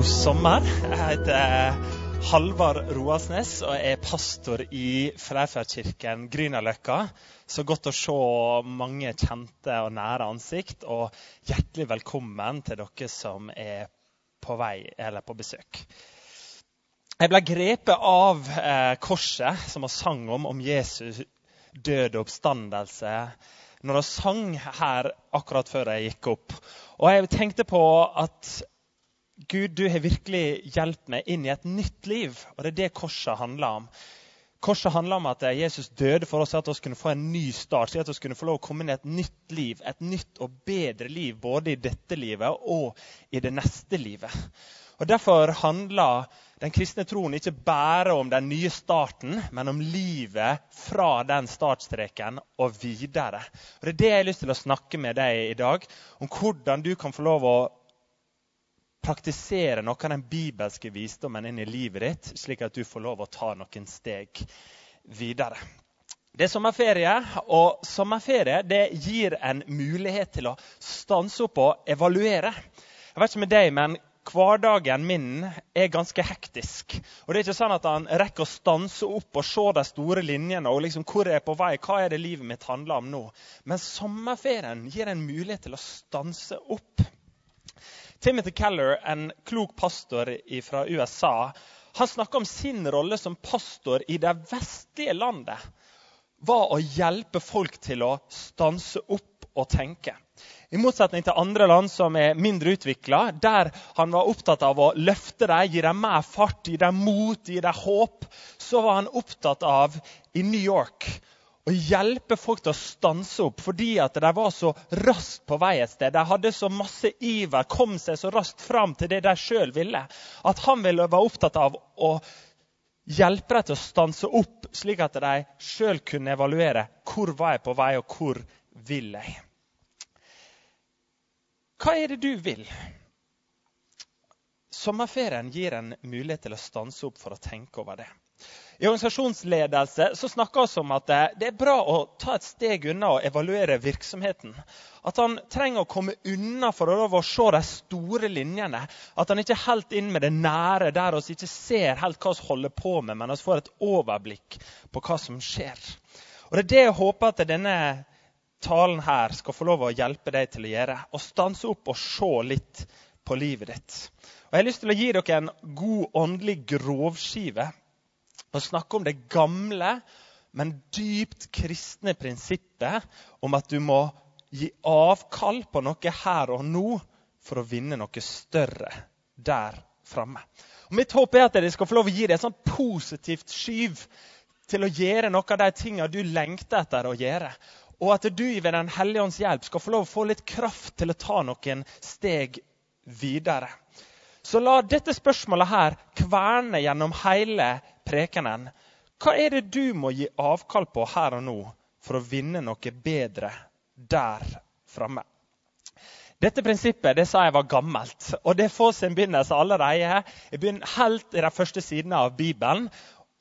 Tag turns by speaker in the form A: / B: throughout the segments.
A: God sommer. Jeg heter Halvard Roasnes og er pastor i Freifjordkirken Grünerløkka. Så godt å se mange kjente og nære ansikt. Og hjertelig velkommen til dere som er på vei eller på besøk. Jeg ble grepet av eh, korset, som vi sang om, om Jesus død og oppstandelse, når jeg sang her akkurat før jeg gikk opp. Og jeg tenkte på at Gud, du har virkelig hjulpet meg inn i et nytt liv. Og det er det korset handler om. Korset handler om at Jesus døde for oss, at vi kunne få en ny start. at vi kunne få lov å komme inn i et nytt liv, et nytt og bedre liv, både i dette livet og i det neste livet. Og Derfor handler den kristne troen ikke bare om den nye starten, men om livet fra den startstreken og videre. Og Det er det jeg har lyst til å snakke med deg i dag, om hvordan du kan få lov å praktisere noe av den bibelske visdommen inn i livet ditt, slik at du får lov å ta noen steg videre. Det er sommerferie, og sommerferie gir en mulighet til å stanse opp og evaluere. Jeg vet ikke med deg, men Hverdagen min er ganske hektisk. Og det er ikke sånn at han rekker å stanse opp og se de store linjene. og liksom Hvor er jeg på vei? Hva er det livet mitt handler om nå? Men sommerferien gir en mulighet til å stanse opp. Timothy Keller, en klok pastor fra USA, han snakka om sin rolle som pastor i det vestlige landet var å hjelpe folk til å stanse opp og tenke. I motsetning til andre land som er mindre utvikla, der han var opptatt av å løfte dem, gi dem mer fart, gi dem mot, gi dem håp, så var han opptatt av i New York å hjelpe folk til å stanse opp fordi at de var så raskt på vei et sted. De hadde så masse iver, kom seg så raskt fram til det de sjøl ville. At han ville være opptatt av å hjelpe dem til å stanse opp, slik at de sjøl kunne evaluere hvor var jeg på vei, og hvor vil jeg. Hva er det du vil? Sommerferien gir en mulighet til å stanse opp for å tenke over det. I organisasjonsledelse så snakker vi om at det er bra å ta et steg unna og evaluere virksomheten. At han trenger å komme unna for å se de store linjene. At han ikke er helt inn med det nære, der vi ikke ser helt hva vi holder på med, men vi får et overblikk på hva som skjer. Og Det er det jeg håper at denne talen her skal få lov å hjelpe deg til å gjøre. Å stanse opp og se litt på livet ditt. Og Jeg har lyst til å gi dere en god åndelig grovskive å snakke om det gamle, men dypt kristne prinsippet om at du må gi avkall på noe her og nå for å vinne noe større der framme. Mitt håp er at dere skal få lov å gi deg et sånt positivt skyv til å gjøre noe av de tingene du lengter etter å gjøre. Og at du ved Den hellige ånds hjelp skal få lov å få litt kraft til å ta noen steg videre. Så la dette spørsmålet her kverne gjennom hele prekenen. Hva er det du må gi avkall på her og nå for å vinne noe bedre der framme? Dette prinsippet det sa jeg var gammelt, og det får sin begynnelse allerede jeg begynner helt i de første sidene av Bibelen.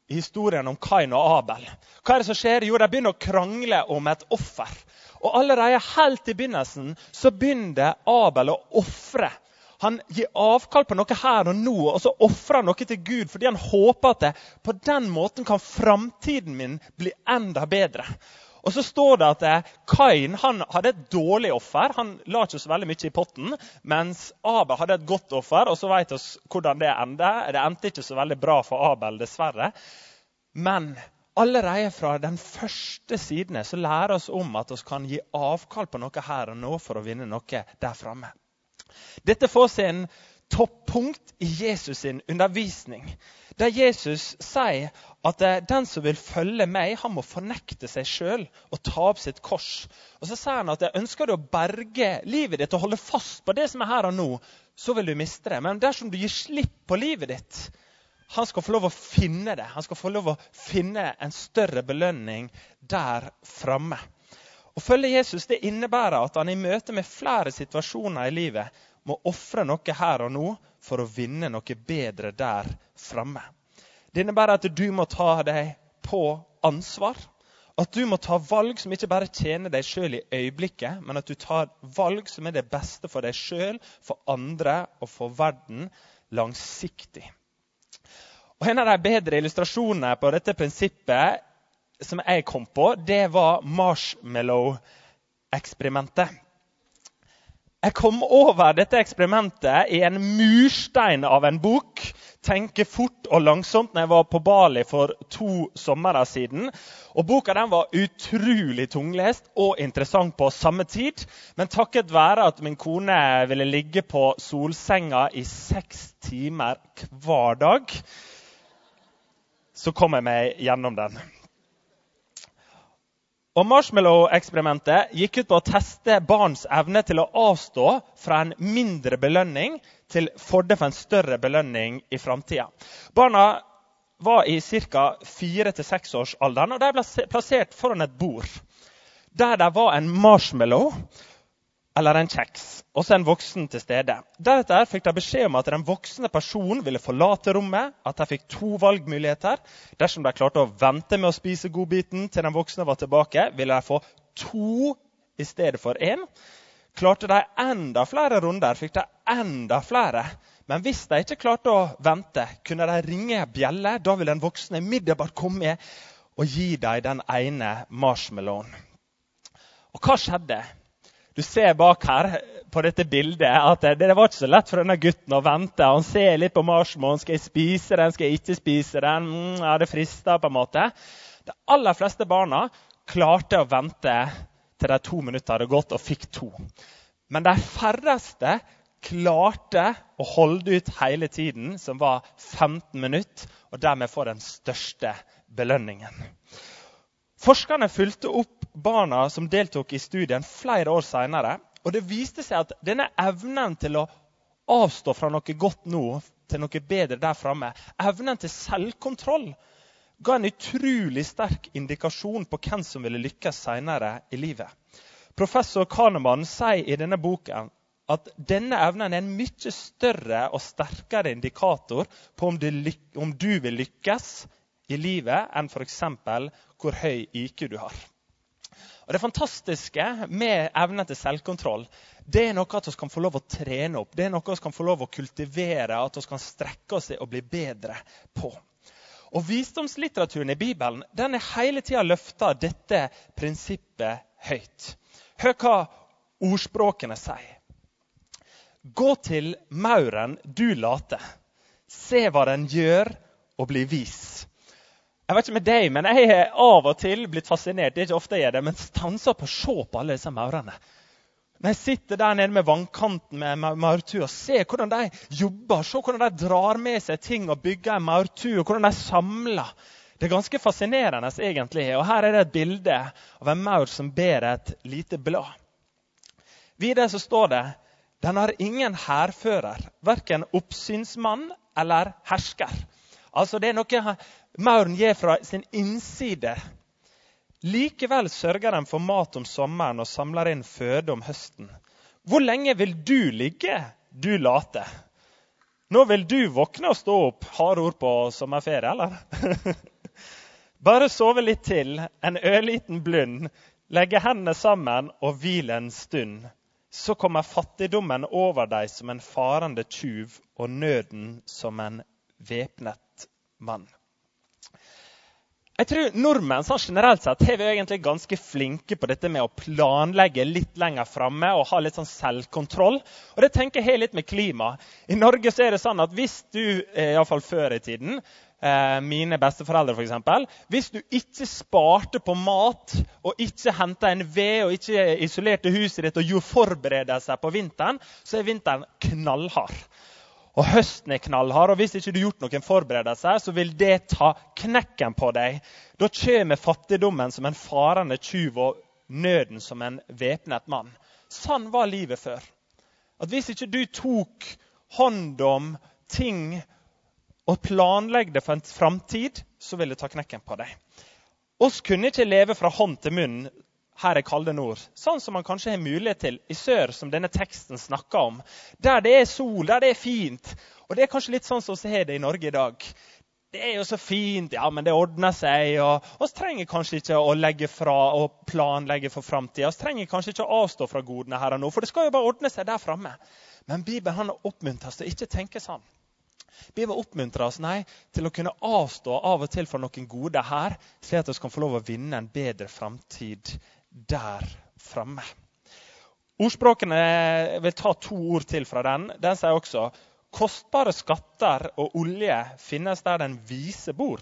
A: Historien om Kain og Abel. Hva er det som skjer? Jo, De begynner å krangle om et offer. Og Allerede helt i begynnelsen så begynner Abel å ofre han gir avkall på noe her og nå og så ofrer han noe til Gud fordi han håper at det, på den måten kan framtiden min bli enda bedre. Og så står det at eh, Kain hadde et dårlig offer. Han la ikke så veldig mye i potten. Mens Abel hadde et godt offer, og så vet vi hvordan det endte. Det endte ikke så veldig bra for Abel, dessverre. Men allerede fra den første sidene så lærer vi om at vi kan gi avkall på noe her og nå for å vinne noe der framme. Dette får sin toppunkt i Jesus' sin undervisning, der Jesus sier at eh, den som vil følge meg, han må fornekte seg sjøl og ta opp sitt kors. Og Så sier han at jeg ønsker du å berge livet ditt og holde fast på det som er her og nå, så vil du miste det. Men dersom du gir slipp på livet ditt, han skal få lov å finne det. Han skal få lov å finne en større belønning der framme. Å følge Jesus det innebærer at han i møte med flere situasjoner i livet må ofre noe her og nå for å vinne noe bedre der framme. Det innebærer at du må ta deg på ansvar. At du må ta valg som ikke bare tjener deg sjøl i øyeblikket, men at du tar valg som er det beste for deg sjøl, for andre og for verden langsiktig. Og En av de bedre illustrasjonene på dette prinsippet som jeg kom på, det var marshmallow-eksperimentet. Jeg kom over dette eksperimentet i en murstein av en bok. Tenke fort og langsomt når jeg var på Bali for to somre siden. Og Boka den var utrolig tunglest og interessant på samme tid. Men takket være at min kone ville ligge på solsenga i seks timer hver dag, så kom jeg meg gjennom den. Og Marshmallow-eksperimentet gikk ut på å teste barns evne til å avstå fra en mindre belønning til fordel for en større belønning i framtida. Barna var i ca. 4-6-årsalderen, og de ble plassert foran et bord der det var en marshmallow eller en kjeks, og så en voksen til stede. Deretter fikk de beskjed om at den voksne personen ville forlate rommet. At de fikk to valgmuligheter. Dersom de klarte å vente med å spise godbiten til den voksne var tilbake, ville de få to i stedet for én. Klarte de enda flere runder, fikk de enda flere. Men hvis de ikke klarte å vente, kunne de ringe bjelle. Da ville den voksne umiddelbart komme og gi dem den ene marshmallowen. Og hva skjedde? Du ser bak her på dette bildet at det, var ikke så lett for denne gutten å vente. Han ser litt på marshmallowen. Skal jeg spise den? Skal jeg ikke spise den? Mm, ja, det frister på en måte. De aller fleste barna klarte å vente til de to minutter hadde gått, og fikk to. Men de færreste klarte å holde ut hele tiden, som var 15 minutter, og dermed få den største belønningen. Forskerne fulgte opp barna som deltok i studien flere år senere. Og det viste seg at denne evnen til å avstå fra noe godt nå til noe bedre der framme, evnen til selvkontroll, ga en utrolig sterk indikasjon på hvem som ville lykkes senere i livet. Professor Kahneman sier i denne boken at denne evnen er en mye større og sterkere indikator på om du, vil lykkes i livet enn f.eks. hvor høy IQ du har. Og Det fantastiske med evnen til selvkontroll det er noe at vi kan få lov å trene opp, det er noe vi kan få lov å kultivere, at vi kan strekke oss i og bli bedre på. Og Visdomslitteraturen i Bibelen den er hele tida løfta dette prinsippet høyt. Hør hva ordspråkene sier. Gå til mauren, du later. Se hva den gjør, og bli vis. Jeg vet ikke med deg, men jeg er av og til blitt fascinert det er ikke ofte jeg gjør det, men stanser på å se på alle disse maurene. Når jeg sitter der nede med vannkanten med maurtue og ser hvordan de jobber, se hvordan de drar med seg ting og bygger en maurtue, hvordan de samler. Det er ganske fascinerende, egentlig. Og Her er det et bilde av en maur som ber et lite blad. Videre så står det den har ingen hærfører, verken oppsynsmann eller hersker. Altså Det er noe Mauren gir fra sin innside. Likevel sørger den for mat om sommeren og samler inn føde om høsten. Hvor lenge vil du ligge, du late? Nå vil du våkne og stå opp. Harde ord på sommerferie, eller? Bare sove litt til, en ørliten blund, legge hendene sammen og hvile en stund. Så kommer fattigdommen over deg som en farende tjuv og nøden som en væpnet mann. Jeg tror Nordmenn sånn generelt sett er vi egentlig ganske flinke på dette med å planlegge litt lenger framme og ha litt sånn selvkontroll. Og det tenker jeg litt med klima. I Norge så er det sånn at hvis du, eh, iallfall før i tiden, eh, mine besteforeldre f.eks. Hvis du ikke sparte på mat og ikke henta en ved og ikke isolerte huset ditt og gjorde forberedelser på vinteren, så er vinteren knallhard og høsten er knallhard. og Hvis ikke du har gjort noen forberedelser, så vil det ta knekken på deg. Da kommer fattigdommen som en farende tjuv og nøden som en væpnet mann. Sånn var livet før. At Hvis ikke du tok hånd om ting og planlegde for en framtid, så vil det ta knekken på deg. Oss kunne ikke leve fra hånd til munn her er kalde nord. Sånn som man kanskje har mulighet til i sør, som denne teksten snakker om. Der det er sol, der det er fint. Og det er kanskje litt sånn som vi har det i Norge i dag. Det er jo så fint, ja, men det ordner seg. og Vi trenger kanskje ikke å legge fra og planlegge for framtida. Vi trenger kanskje ikke å avstå fra godene her og nå, for det skal jo bare ordne seg der framme. Men Bibelen oppmuntrer oss til å ikke tenke sånn. Bibelen oppmuntrer oss nei, til å kunne avstå av og til fra noen gode her, slik at vi kan få lov å vinne en bedre framtid der framme. Ordspråkene vil ta to ord til fra den. Den sier også kostbare skatter og olje finnes der den vise bor.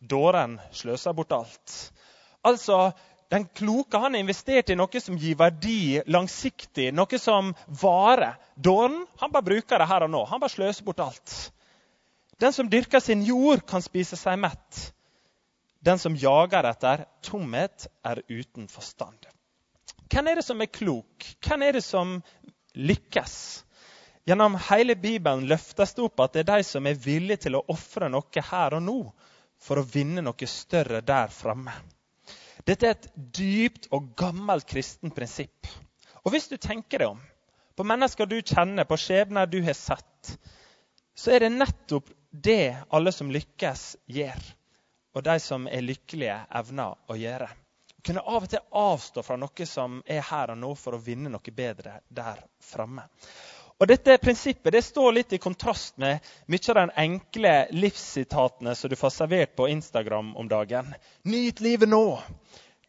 A: Dåren sløser bort alt. Altså, Den kloke han har investert i noe som gir verdi langsiktig, noe som varer. Dåren han bare bruker det her og nå. Han bare sløser bort alt. Den som dyrker sin jord, kan spise seg mett. Den som jager etter tomhet, er uten forstand. Hvem er det som er klok? Hvem er det som lykkes? Gjennom hele Bibelen løftes det opp at det er de som er villige til å ofre noe her og nå for å vinne noe større der framme. Dette er et dypt og gammelt kristen prinsipp. Og hvis du tenker deg om, på mennesker du kjenner, på skjebner du har sett, så er det nettopp det alle som lykkes, gjør. Og de som er lykkelige, evner å gjøre kunne av og til avstå fra noe som er her og nå, for å vinne noe bedre der framme. Og Dette prinsippet det står litt i kontrast med mye av de enkle livssitatene som du får servert på Instagram om dagen. Nyt livet nå!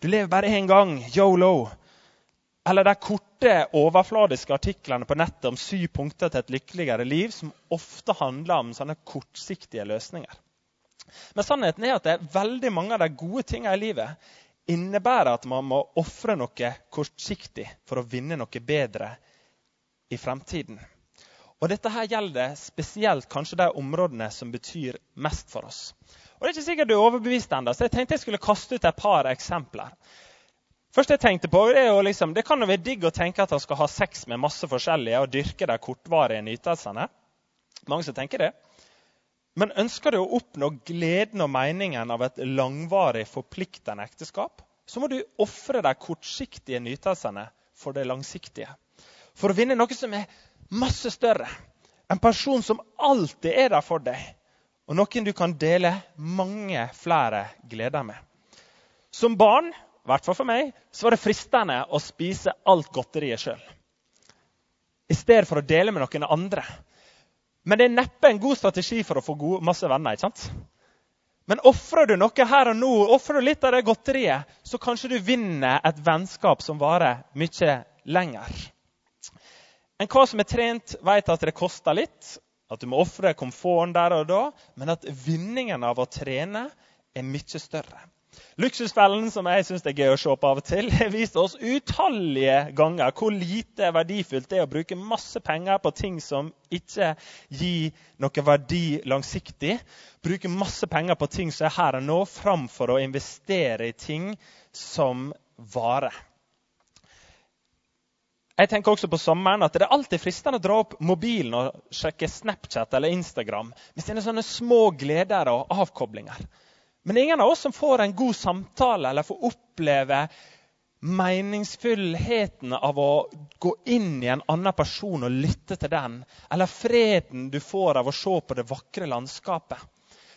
A: Du lever bare én gang. Yolo! Eller de korte, overfladiske artiklene på nettet om syv punkter til et lykkeligere liv, som ofte handler om sånne kortsiktige løsninger. Men sannheten er at det er veldig mange av de gode tingene i livet innebærer at man må ofre noe kortsiktig for å vinne noe bedre i fremtiden. Og Dette her gjelder spesielt kanskje de områdene som betyr mest for oss. Og Det er ikke sikkert du er overbevist ennå, så jeg tenkte jeg skulle kaste ut et par eksempler. Først jeg tenkte på, Det, liksom, det kan jo være digg å tenke at han skal ha sex med masse forskjellige og dyrke de kortvarige nytelsene. Mange som tenker det. Men ønsker du å oppnå gleden og meningen av et langvarig, forpliktende ekteskap, så må du ofre de kortsiktige nytelsene for det langsiktige. For å vinne noe som er masse større. En person som alltid er der for deg. Og noen du kan dele mange flere gleder med. Som barn, i hvert fall for meg, så var det fristende å spise alt godteriet sjøl. I stedet for å dele med noen andre. Men det er neppe en god strategi for å få gode, masse venner. ikke sant? Men ofrer du noe her og nå, ofrer du litt av det godteriet, så kanskje du vinner et vennskap som varer mye lenger. En hva som er trent, vet at det koster litt, at du må ofre komforten der og da, men at vinningen av å trene er mye større. Luksusfellen, som jeg syns er gøy å se på av og til, har vist oss utallige ganger hvor lite verdifullt det er å bruke masse penger på ting som ikke gir noe verdi langsiktig. Bruke masse penger på ting som er her og nå, framfor å investere i ting som varer. Jeg tenker også på sommeren at Det er alltid fristende å dra opp mobilen og sjekke Snapchat eller Instagram Men det er sånne små gleder og avkoblinger. Men ingen av oss som får en god samtale eller får oppleve meningsfullheten av å gå inn i en annen person og lytte til den, eller freden du får av å se på det vakre landskapet.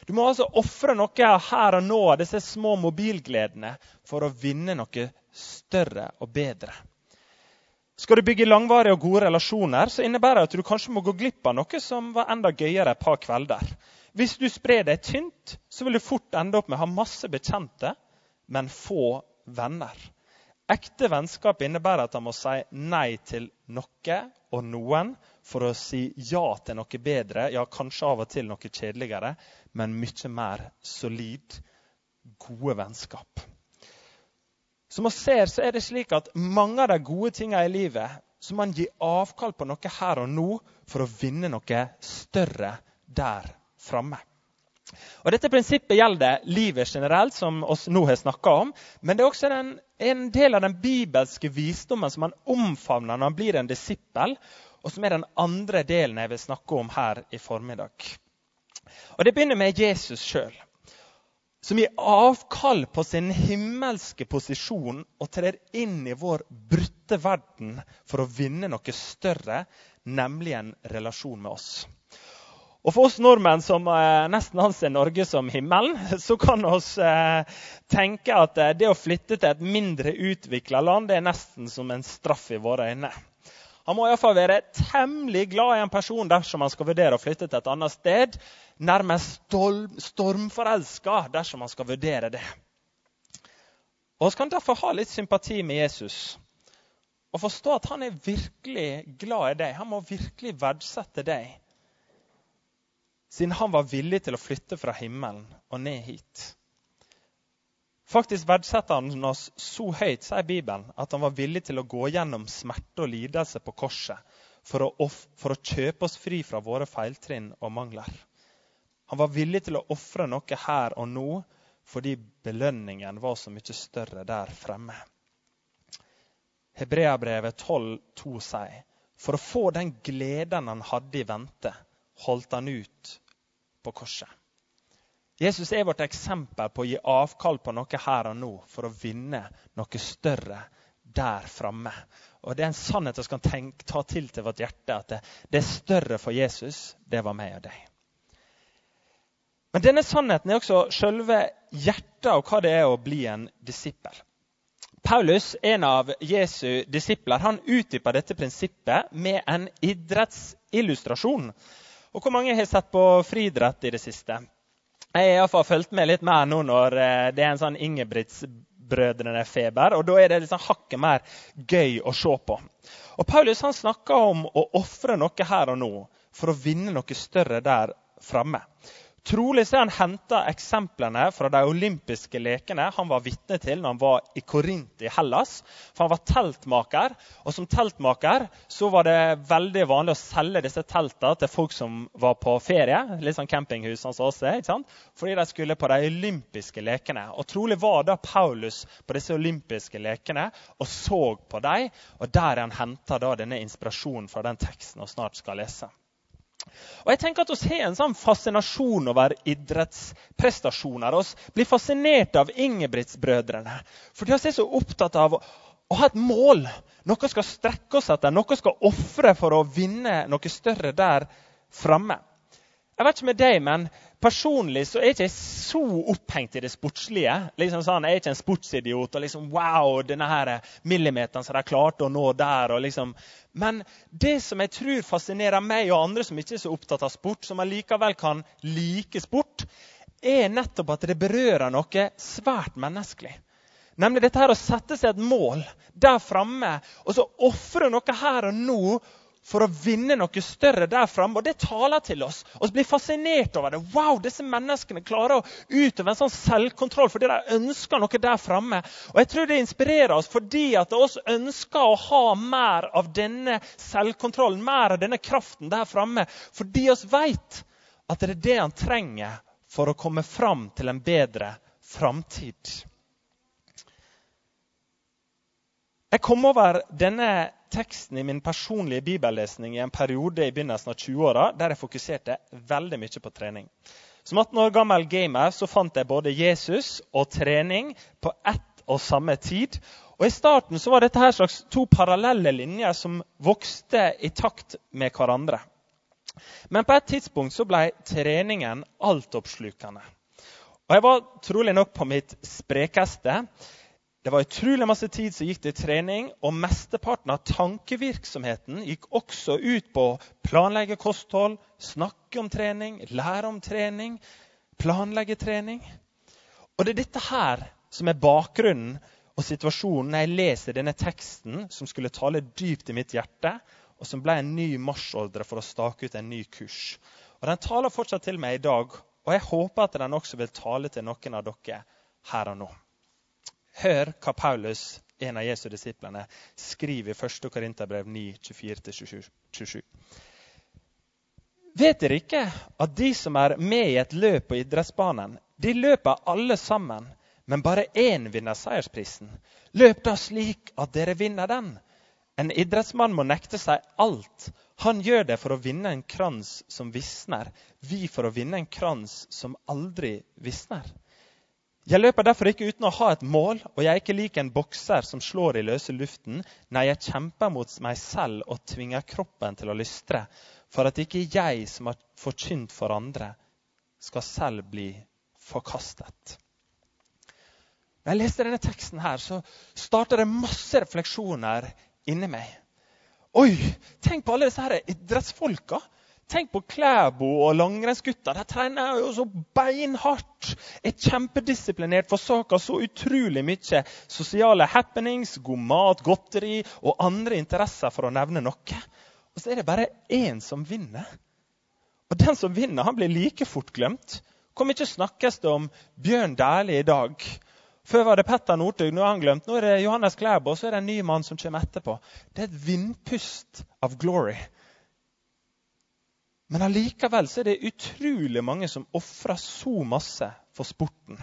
A: Du må altså ofre noe her og nå av disse små mobilgledene for å vinne noe større og bedre. Skal du bygge langvarige og gode relasjoner, så innebærer det at du kanskje må gå glipp av noe som var enda gøyere et par kvelder. Hvis du sprer deg tynt, så vil du fort ende opp med å ha masse bekjente, men få venner. Ekte vennskap innebærer at han må si nei til noe og noen for å si ja til noe bedre, ja, kanskje av og til noe kjedeligere, men mye mer solid, gode vennskap. Som vi ser, så er det slik at mange av de gode tingene i livet så man gir avkall på noe her og nå for å vinne noe større der framme. Og Dette prinsippet gjelder livet generelt, som oss nå har snakka om. Men det er også en, en, del av den bibelske visdommen som man omfavner når man blir en disippel, og som er den andre delen jeg vil snakke om her i formiddag. Og Det begynner med Jesus sjøl, som gir avkall på sin himmelske posisjon og trer inn i vår brutte verden for å vinne noe større, nemlig en relasjon med oss. Og For oss nordmenn som eh, nesten anser Norge som himmelen, så kan vi eh, tenke at eh, det å flytte til et mindre utvikla land det er nesten som en straff i våre øyne. Han må iallfall være temmelig glad i en person dersom han skal vurdere å flytte til et annet sted. Nærmest storm, stormforelska dersom han skal vurdere det. Og Vi kan derfor ha litt sympati med Jesus og forstå at han er virkelig glad i deg. Han må virkelig verdsette deg, siden han var villig til å flytte fra himmelen og ned hit. Faktisk verdsetter han oss så høyt, sier Bibelen, at han var villig til å gå gjennom smerte og lidelse på korset for å, for å kjøpe oss fri fra våre feiltrinn og mangler. Han var villig til å ofre noe her og nå fordi belønningen var så mye større der fremme. Hebreabrevet 12,2 sier for å få den gleden han hadde i vente, holdt han ut på korset. Jesus er vårt eksempel på å gi avkall på noe her og nå for å vinne noe større der framme. Og Det er en sannhet vi kan tenke, ta til til vårt hjerte, at det, det er større for Jesus, det var meg og deg. Men denne sannheten er også selve hjertet av hva det er å bli en disippel. Paulus, en av Jesu disipler, han utdyper dette prinsippet med en idrettsillustrasjon. Og Hvor mange har sett på friidrett i det siste? Jeg har i fulgt med litt mer nå når eh, det er en sånn Ingebrigtsbrødrene-feber. og Da er det liksom hakket mer gøy å se på. Og Paulus han snakker om å ofre noe her og nå for å vinne noe større der framme. Trolig så har han henta eksemplene fra de olympiske lekene han var vitne til når han var i Korint i Hellas. For Han var teltmaker, og som teltmaker så var det veldig vanlig å selge disse teltene til folk som var på ferie. Litt sånn campinghus hans også, ikke sant? Fordi de skulle på de olympiske lekene. Og Trolig var da Paulus på disse olympiske lekene og så på dem. Og der han henta denne inspirasjonen fra den teksten vi snart skal lese. Og jeg tenker at Vi har en sånn fascinasjon over idrettsprestasjoner. Vi blir fascinert av Ingebrigtsbrødrene. For de er så opptatt av å ha et mål. Noe skal strekke oss etter, noe skal ofre for å vinne noe større der framme. Jeg vet ikke med deg, men Personlig så er jeg ikke så opphengt i det sportslige. Liksom sånn, jeg er ikke en sportsidiot. og liksom, Wow, denne her millimeteren som de klarte å nå der. liksom, Men det som jeg tror fascinerer meg og andre som ikke er så opptatt av sport, som allikevel kan like sport, er nettopp at det berører noe svært menneskelig. Nemlig dette her å sette seg et mål der framme og så ofre noe her og nå for å vinne noe større der framme. Og det taler til oss. Og vi blir fascinert over det. Wow, disse menneskene klarer å utøve en sånn selvkontroll fordi de ønsker noe der framme. Og jeg tror det inspirerer oss fordi at oss ønsker å ha mer av denne selvkontrollen, mer av denne kraften der framme. Fordi oss vet at det er det han trenger for å komme fram til en bedre framtid. Jeg kom over denne teksten i min personlige bibellesning i en periode i begynnelsen av 20-åra der jeg fokuserte veldig mye på trening. Som 18 år gammel gamer så fant jeg både Jesus og trening på ett og samme tid. Og I starten så var dette her slags to parallelle linjer som vokste i takt med hverandre. Men på et tidspunkt så ble treningen altoppslukende. Og jeg var trolig nok på mitt sprekeste. Det var utrolig masse tid som gikk til trening, og mesteparten av tankevirksomheten gikk også ut på å planlegge kosthold, snakke om trening, lære om trening, planlegge trening. Og det er dette her som er bakgrunnen og situasjonen når jeg leser denne teksten, som skulle tale dypt i mitt hjerte, og som ble en ny marsjordre for å stake ut en ny kurs. Og Den taler fortsatt til meg i dag, og jeg håper at den også vil tale til noen av dere her og nå. Hør hva Paulus, en av Jesu disiplene, skriver i 1. Korinterbrev 9, 24-27. Vet dere ikke at de som er med i et løp på idrettsbanen, de løper alle sammen, men bare én vinner seiersprisen? Løp da slik at dere vinner den. En idrettsmann må nekte seg alt. Han gjør det for å vinne en krans som visner, vi for å vinne en krans som aldri visner. Jeg løper derfor ikke uten å ha et mål, og jeg er ikke lik en bokser som slår i løse luften. Nei, jeg kjemper mot meg selv og tvinger kroppen til å lystre, for at ikke jeg som har forkynt for andre, skal selv bli forkastet. Når jeg leste denne teksten, her, så starter det masse refleksjoner inni meg. Oi, tenk på alle disse her idrettsfolka. Tenk på Klæbo og langrennsgutta. De trener jo så beinhardt. Er kjempedisiplinert, forsaker så utrolig mye sosiale happenings, god mat, godteri og andre interesser, for å nevne noe. Og så er det bare én som vinner. Og den som vinner, han blir like fort glemt. Hvor mye snakkes det om Bjørn Dæhlie i dag? Før var det Petter Northug, nå er han glemt. Nå er det Johannes Klæbo, og så er det en ny mann som kommer etterpå. Det er et vindpust av glory. Men allikevel er det utrolig mange som ofrer så masse for sporten.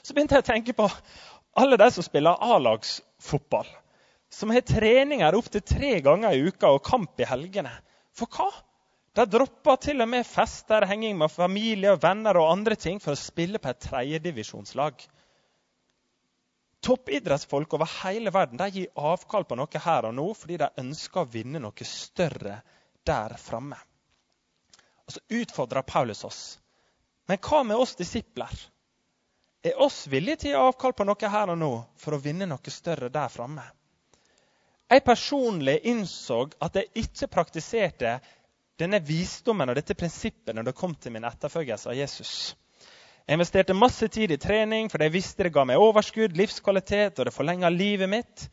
A: Så begynte jeg å tenke på alle de som spiller A-lagsfotball. Som har treninger opptil tre ganger i uka og kamp i helgene. For hva? De dropper til og med fester, henging med familie, og venner og andre ting for å spille på et tredjedivisjonslag. Toppidrettsfolk over hele verden de gir avkall på noe her og nå fordi de ønsker å vinne noe større der framme. Og så utfordrer Paulus oss. Men hva med oss disipler? Er oss villige til å gi avkall på noe her og nå for å vinne noe større der framme? Jeg personlig innså at jeg ikke praktiserte denne visdommen og dette prinsippet når det kom til min etterfølgelse av Jesus. Jeg investerte masse tid i trening fordi jeg visste det ga meg overskudd, livskvalitet og det forlenga livet mitt.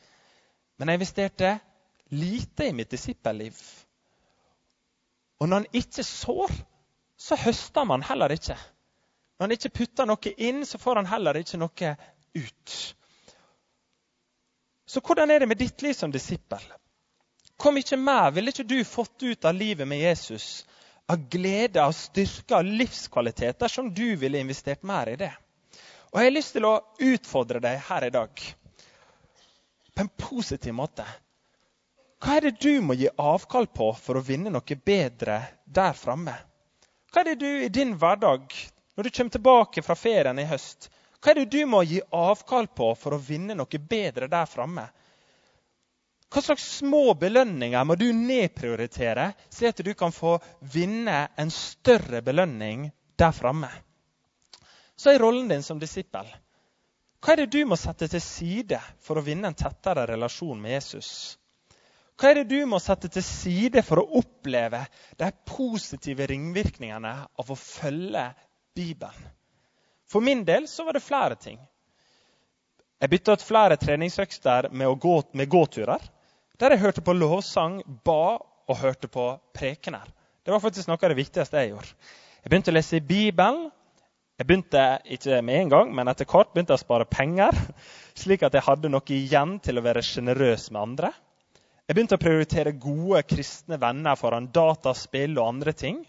A: Men jeg investerte lite i mitt disippelliv. Og når en ikke sår, så høster man heller ikke. Når en ikke putter noe inn, så får han heller ikke noe ut. Så hvordan er det med ditt liv som disippel? Hvor mye mer ville ikke du fått ut av livet med Jesus? Av glede, av styrke, av livskvalitet, dersom du ville investert mer i det? Og Jeg har lyst til å utfordre deg her i dag på en positiv måte. Hva er det du må gi avkall på for å vinne noe bedre der framme? Hva er det du i din hverdag, når du kommer tilbake fra ferien i høst, hva er det du må gi avkall på for å vinne noe bedre der framme? Hva slags små belønninger må du nedprioritere, slik at du kan få vinne en større belønning der framme? Så er rollen din som disippel. Hva er det du må sette til side for å vinne en tettere relasjon med Jesus? Hva er det du må sette til side for å oppleve de positive ringvirkningene av å følge Bibelen? For min del så var det flere ting. Jeg bytta ut flere treningsøkter med, gå, med gåturer. Der jeg hørte på lovsang, ba og hørte på prekener. Det var faktisk noe av det viktigste jeg gjorde. Jeg begynte å lese i Bibelen. Jeg begynte ikke med en gang, men etter hvert begynte jeg å spare penger, slik at jeg hadde noe igjen til å være sjenerøs med andre. Jeg begynte å prioritere gode kristne venner foran dataspill og andre ting.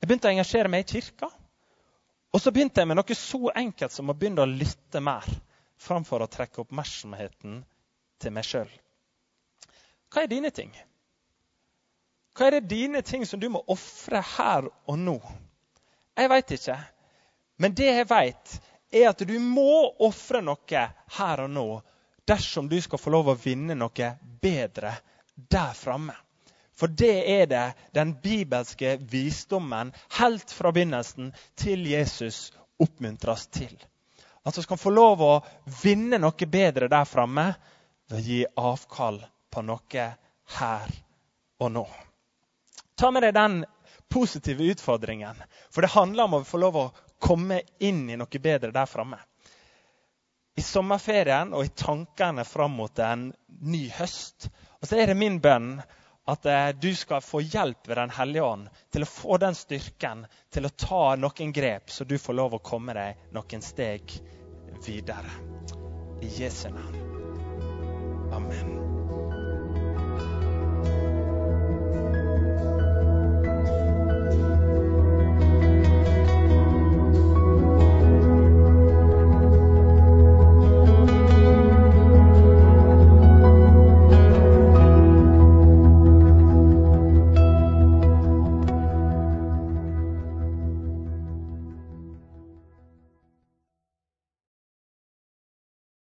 A: Jeg begynte å engasjere meg i kirka. Og så begynte jeg med noe så enkelt som å begynne å lytte mer framfor å trekke oppmerksomheten til meg sjøl. Hva er dine ting? Hva er det dine ting som du må ofre her og nå? Jeg veit ikke. Men det jeg veit, er at du må ofre noe her og nå dersom du skal få lov å vinne noe bedre der framme. For det er det den bibelske visdommen helt fra begynnelsen til Jesus oppmuntres til. At vi skal få lov å vinne noe bedre der framme ved å gi avkall på noe her og nå. Ta med deg den positive utfordringen, for det handler om å få lov å komme inn i noe bedre der framme i sommerferien og i tankene fram mot en ny høst. Og så er det min bønn at eh, du skal få hjelp ved Den hellige ånd til å få den styrken til å ta noen grep, så du får lov å komme deg noen steg videre. I Jesu navn. Amen.